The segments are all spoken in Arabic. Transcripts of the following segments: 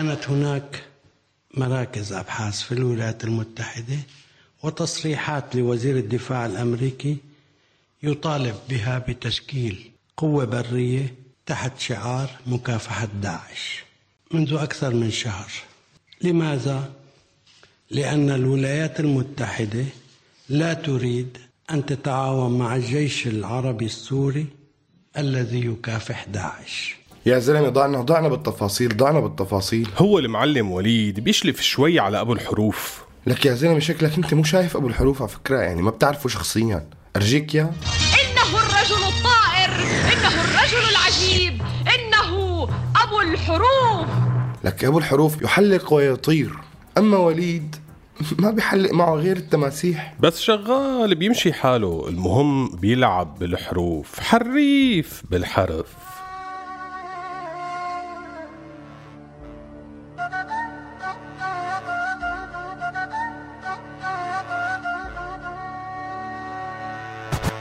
كانت هناك مراكز أبحاث في الولايات المتحدة وتصريحات لوزير الدفاع الأمريكي يطالب بها بتشكيل قوة برية تحت شعار مكافحة داعش منذ أكثر من شهر لماذا؟ لأن الولايات المتحدة لا تريد أن تتعاون مع الجيش العربي السوري الذي يكافح داعش يا زلمة ضعنا ضعنا بالتفاصيل ضعنا بالتفاصيل. هو المعلم وليد بيشلف شوي على أبو الحروف. لك يا زلمة شكلك أنت مو شايف أبو الحروف على فكرة يعني ما بتعرفه شخصيا. أرجيك يا. إنه الرجل الطائر إنه الرجل العجيب إنه أبو الحروف. لك أبو الحروف يحلق ويطير أما وليد ما بيحلق معه غير التماسيح. بس شغال بيمشي حاله المهم بيلعب بالحروف حريف بالحرف.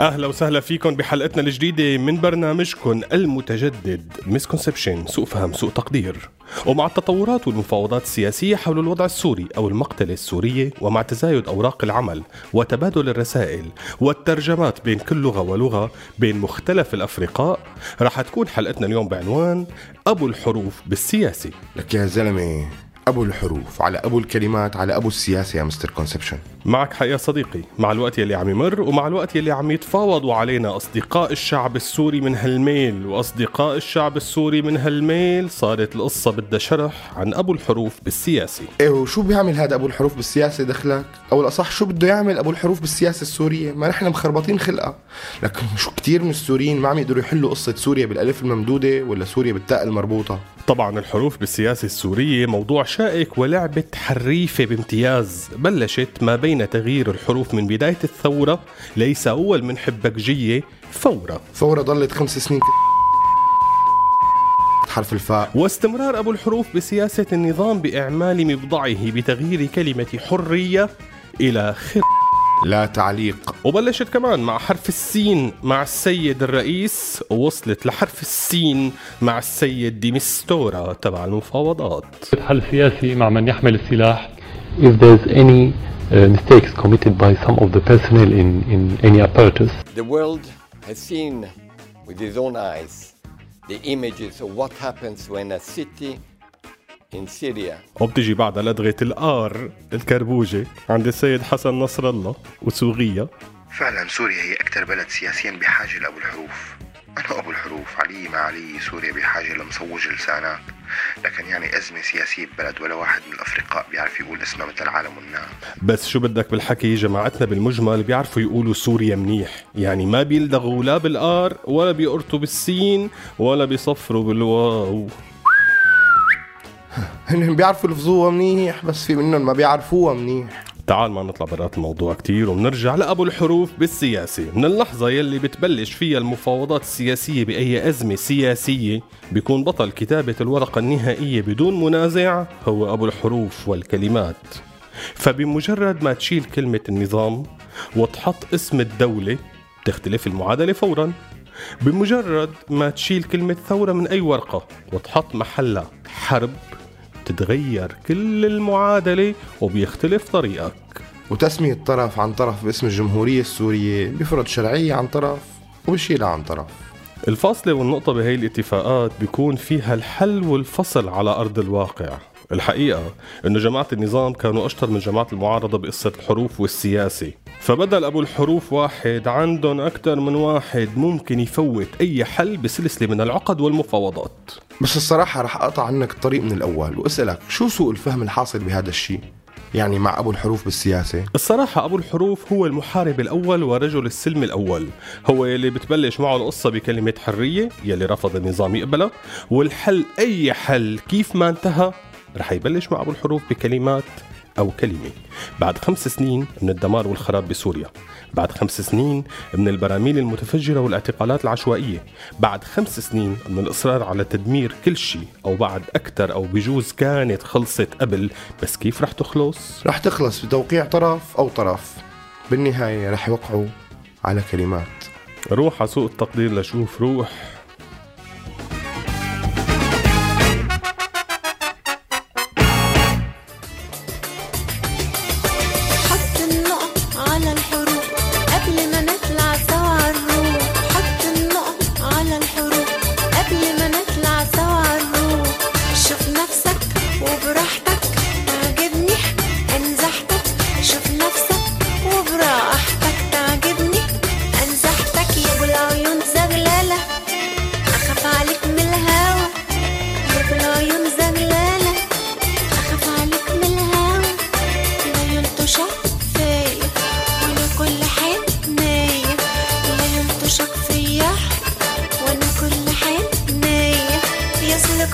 أهلا وسهلا فيكم بحلقتنا الجديدة من برنامجكم المتجدد misconception سوء فهم سوء تقدير. ومع التطورات والمفاوضات السياسية حول الوضع السوري أو المقتلة السورية ومع تزايد أوراق العمل وتبادل الرسائل والترجمات بين كل لغة ولغة بين مختلف الأفرقاء راح تكون حلقتنا اليوم بعنوان أبو الحروف بالسياسة. لك يا زلمة أبو الحروف على أبو الكلمات على أبو السياسة يا misconception معك حق يا صديقي. مع الوقت يلي عم يمر ومع الوقت يلي عم يتفاوضوا علينا أصدقاء الشعب السوري من هالميل وأصدقاء الشعب السوري من هالميل صارت القصة بدها شرح عن أبو الحروف بالسياسي. إيه وشو بيعمل هذا أبو الحروف بالسياسة دخلك؟ أو الأصح شو بده يعمل أبو الحروف بالسياسة السورية؟ ما نحن مخربطين خلقة. لكن شو كتير من السوريين ما عم يقدروا يحلوا قصة سوريا بالألف الممدودة ولا سوريا بالتاء المربوطة. طبعا الحروف بالسياسة السورية موضوع شائك ولعبة حريفة بامتياز. بلشت ما بين تغيير الحروف من بداية الثورة ليس أول من حبكجية فورة ثورة. ضلت خمس سنين حرف الفاء. واستمرار أبو الحروف بسياسة النظام بإعمال مبضعه بتغيير كلمة حرية إلى خر. لا تعليق. وبلشت كمان مع حرف السين مع السيد الرئيس ووصلت لحرف السين مع السيد ديمستورا تبع المفاوضات. حل سياسي مع من يحمل السلاح if there's any uh, mistakes committed by some of the personnel in, in any apparatus The world has seen with his own eyes the images of what happens when a city in Syria وبتجي بعدها لدغة الآر الكربوجة عند السيد حسن نصر الله وسوريا فعلا سوريا هي أكثر بلد سياسيا بحاجه لابو الحروف أنا ابو الحروف علي ما علي سوريا بحاجة لمصوج لسانات لكن يعني أزمة سياسية ببلد ولا واحد من الأفرقاء بيعرف يقول اسمها مثل العالم والناس بس شو بدك بالحكي؟ جماعتنا بالمجمل بيعرفوا يقولوا سوريا منيح. يعني ما بيلدغوا لا بالآر ولا بيقرطوا بالسين ولا بيصفروا بالواو. هن بيعرفوا يلفظوها منيح بس في منهم ما بيعرفوها منيح. تعال ما نطلع برات الموضوع كتير وبنرجع لأبو الحروف بالسياسة. من اللحظة يلي بتبلش فيها المفاوضات السياسية بأي أزمة سياسية بيكون بطل كتابة الورقة النهائية بدون منازع هو أبو الحروف والكلمات. فبمجرد ما تشيل كلمة النظام وتحط اسم الدولة بتختلف المعادلة فورا. بمجرد ما تشيل كلمة ثورة من أي ورقة وتحط محلها حرب تتغير كل المعادلة وبيختلف طريقك. وتسمية طرف عن طرف باسم الجمهورية السورية بيفرض شرعية عن طرف وبشيلها عن طرف. الفاصلة والنقطة بهي الاتفاقات بيكون فيها الحل والفصل على أرض الواقع. الحقيقة إنه جماعة النظام كانوا أشطر من جماعة المعارضة بقصة الحروف والسياسة. فبدل أبو الحروف واحد عندهم أكثر من واحد. ممكن يفوت أي حل بسلسلة من العقد والمفاوضات. بس الصراحة رح أقطع عنك الطريق من الأول وأسألك شو سوء الفهم الحاصل بهذا الشيء؟ يعني مع أبو الحروف بالسياسة؟ الصراحة أبو الحروف هو المحارب الأول ورجل السلم الأول. هو يلي بتبلش معه القصة بكلمة حرية يلي رفض النظام يقبلها. والحل أي حل كيف ما انتهى رح يبلش مع أبو الحروف بكلمات أو كلمة. بعد خمس سنين من الدمار والخراب بسوريا. بعد خمس سنين من البراميل المتفجرة والاعتقالات العشوائية. بعد خمس سنين من الإصرار على تدمير كل شيء أو بعد أكثر أو بجوز كانت خلصت قبل. بس كيف رح تخلص؟ رح تخلص بتوقيع طرف أو طرف. بالنهاية رح يوقعوا على كلمات. روح على سوق التقدير لشوف روح.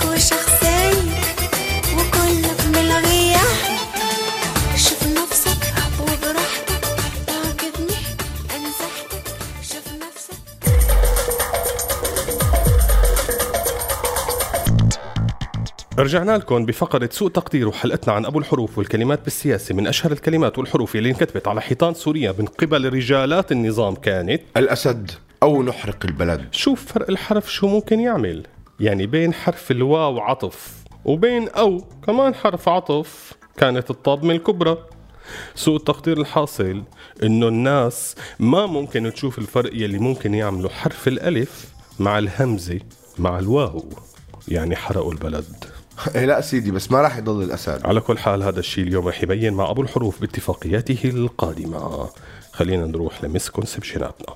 وشخصية وكلك ملغية شوف نفسك وبراحتك تعجبني شوف نفسك. رجعنا لكم بفقرة سوء تقدير وحلقتنا عن أبو الحروف والكلمات بالسياسة. من أشهر الكلمات والحروف اللي انكتبت على حيطان سوريا من قبل رجالات النظام كانت الأسد أو نحرق البلد. شوف فرق الحرف شو ممكن يعمل. يعني بين حرف الواو عطف وبين أو كمان حرف عطف كانت الطابمة الكبرى. سوء التقدير الحاصل إنه الناس ما ممكن تشوف الفرق يلي ممكن يعملوا حرف الألف مع الهمزة مع الواو يعني حرقوا البلد. إيه لا سيدي بس ما راح يضل الأسد. على كل حال هذا الشيء اليوم رح يبين مع ابو الحروف باتفاقياته القادمة. خلينا نروح لمسكونسبشناتنا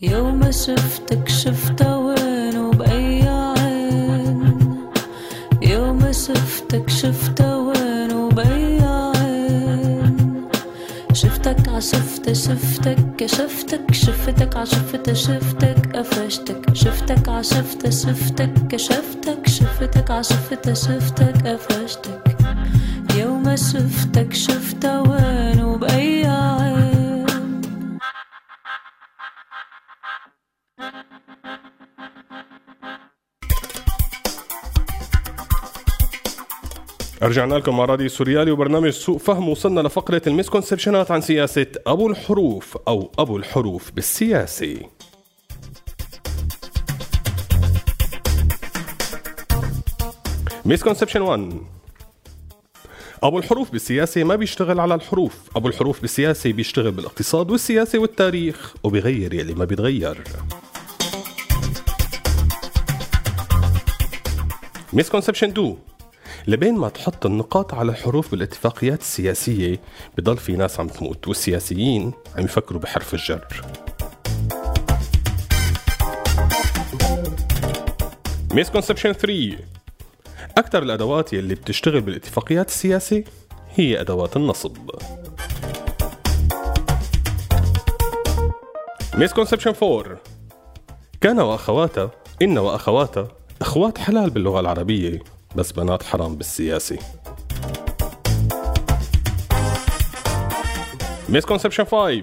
يوم شفتك شفت وين كشفتك شفتك عشفت شفتك قفشتك. شفتك عشفت شفتك كشفتك شفتك عشفت شفتك قفشتك. يوم شفتك شفت وين رجعنا لكم مع راديو سوريالي وبرنامج سوء فهم وصلنا لفقرة المسكونسبشنات عن سياسة أبو الحروف أو أبو الحروف بالسياسة misconception 1 أبو الحروف بالسياسة ما بيشتغل على الحروف. أبو الحروف بالسياسة بيشتغل بالاقتصاد والسياسة والتاريخ وبيغير يلي ما بيتغير. misconception 2 لبين ما تحط النقاط على الحروف بالاتفاقيات السياسية بضل في ناس عم تموت والسياسيين عم يفكروا بحرف الجر. misconception 3 أكثر الأدوات يلي بتشتغل بالاتفاقيات السياسية هي أدوات النصب. misconception 4 كان وأخواته إن وأخواته أخوات حلال باللغة العربية. بس بنات حرام بالسياسة misconception 5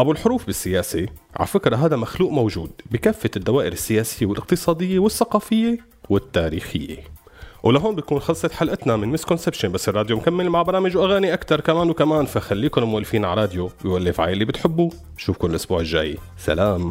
أبو الحروف بالسياسة على فكرة هذا مخلوق موجود بكافة الدوائر السياسية والاقتصادية والثقافية والتاريخية. ولهون بتكون خلصت حلقتنا من misconception بس الراديو مكمل مع برامج وأغاني أكثر كمان وكمان فخليكم مولفين على راديو بيولف عا اللي بتحبوه. بشوفكم الأسبوع الجاي. سلام.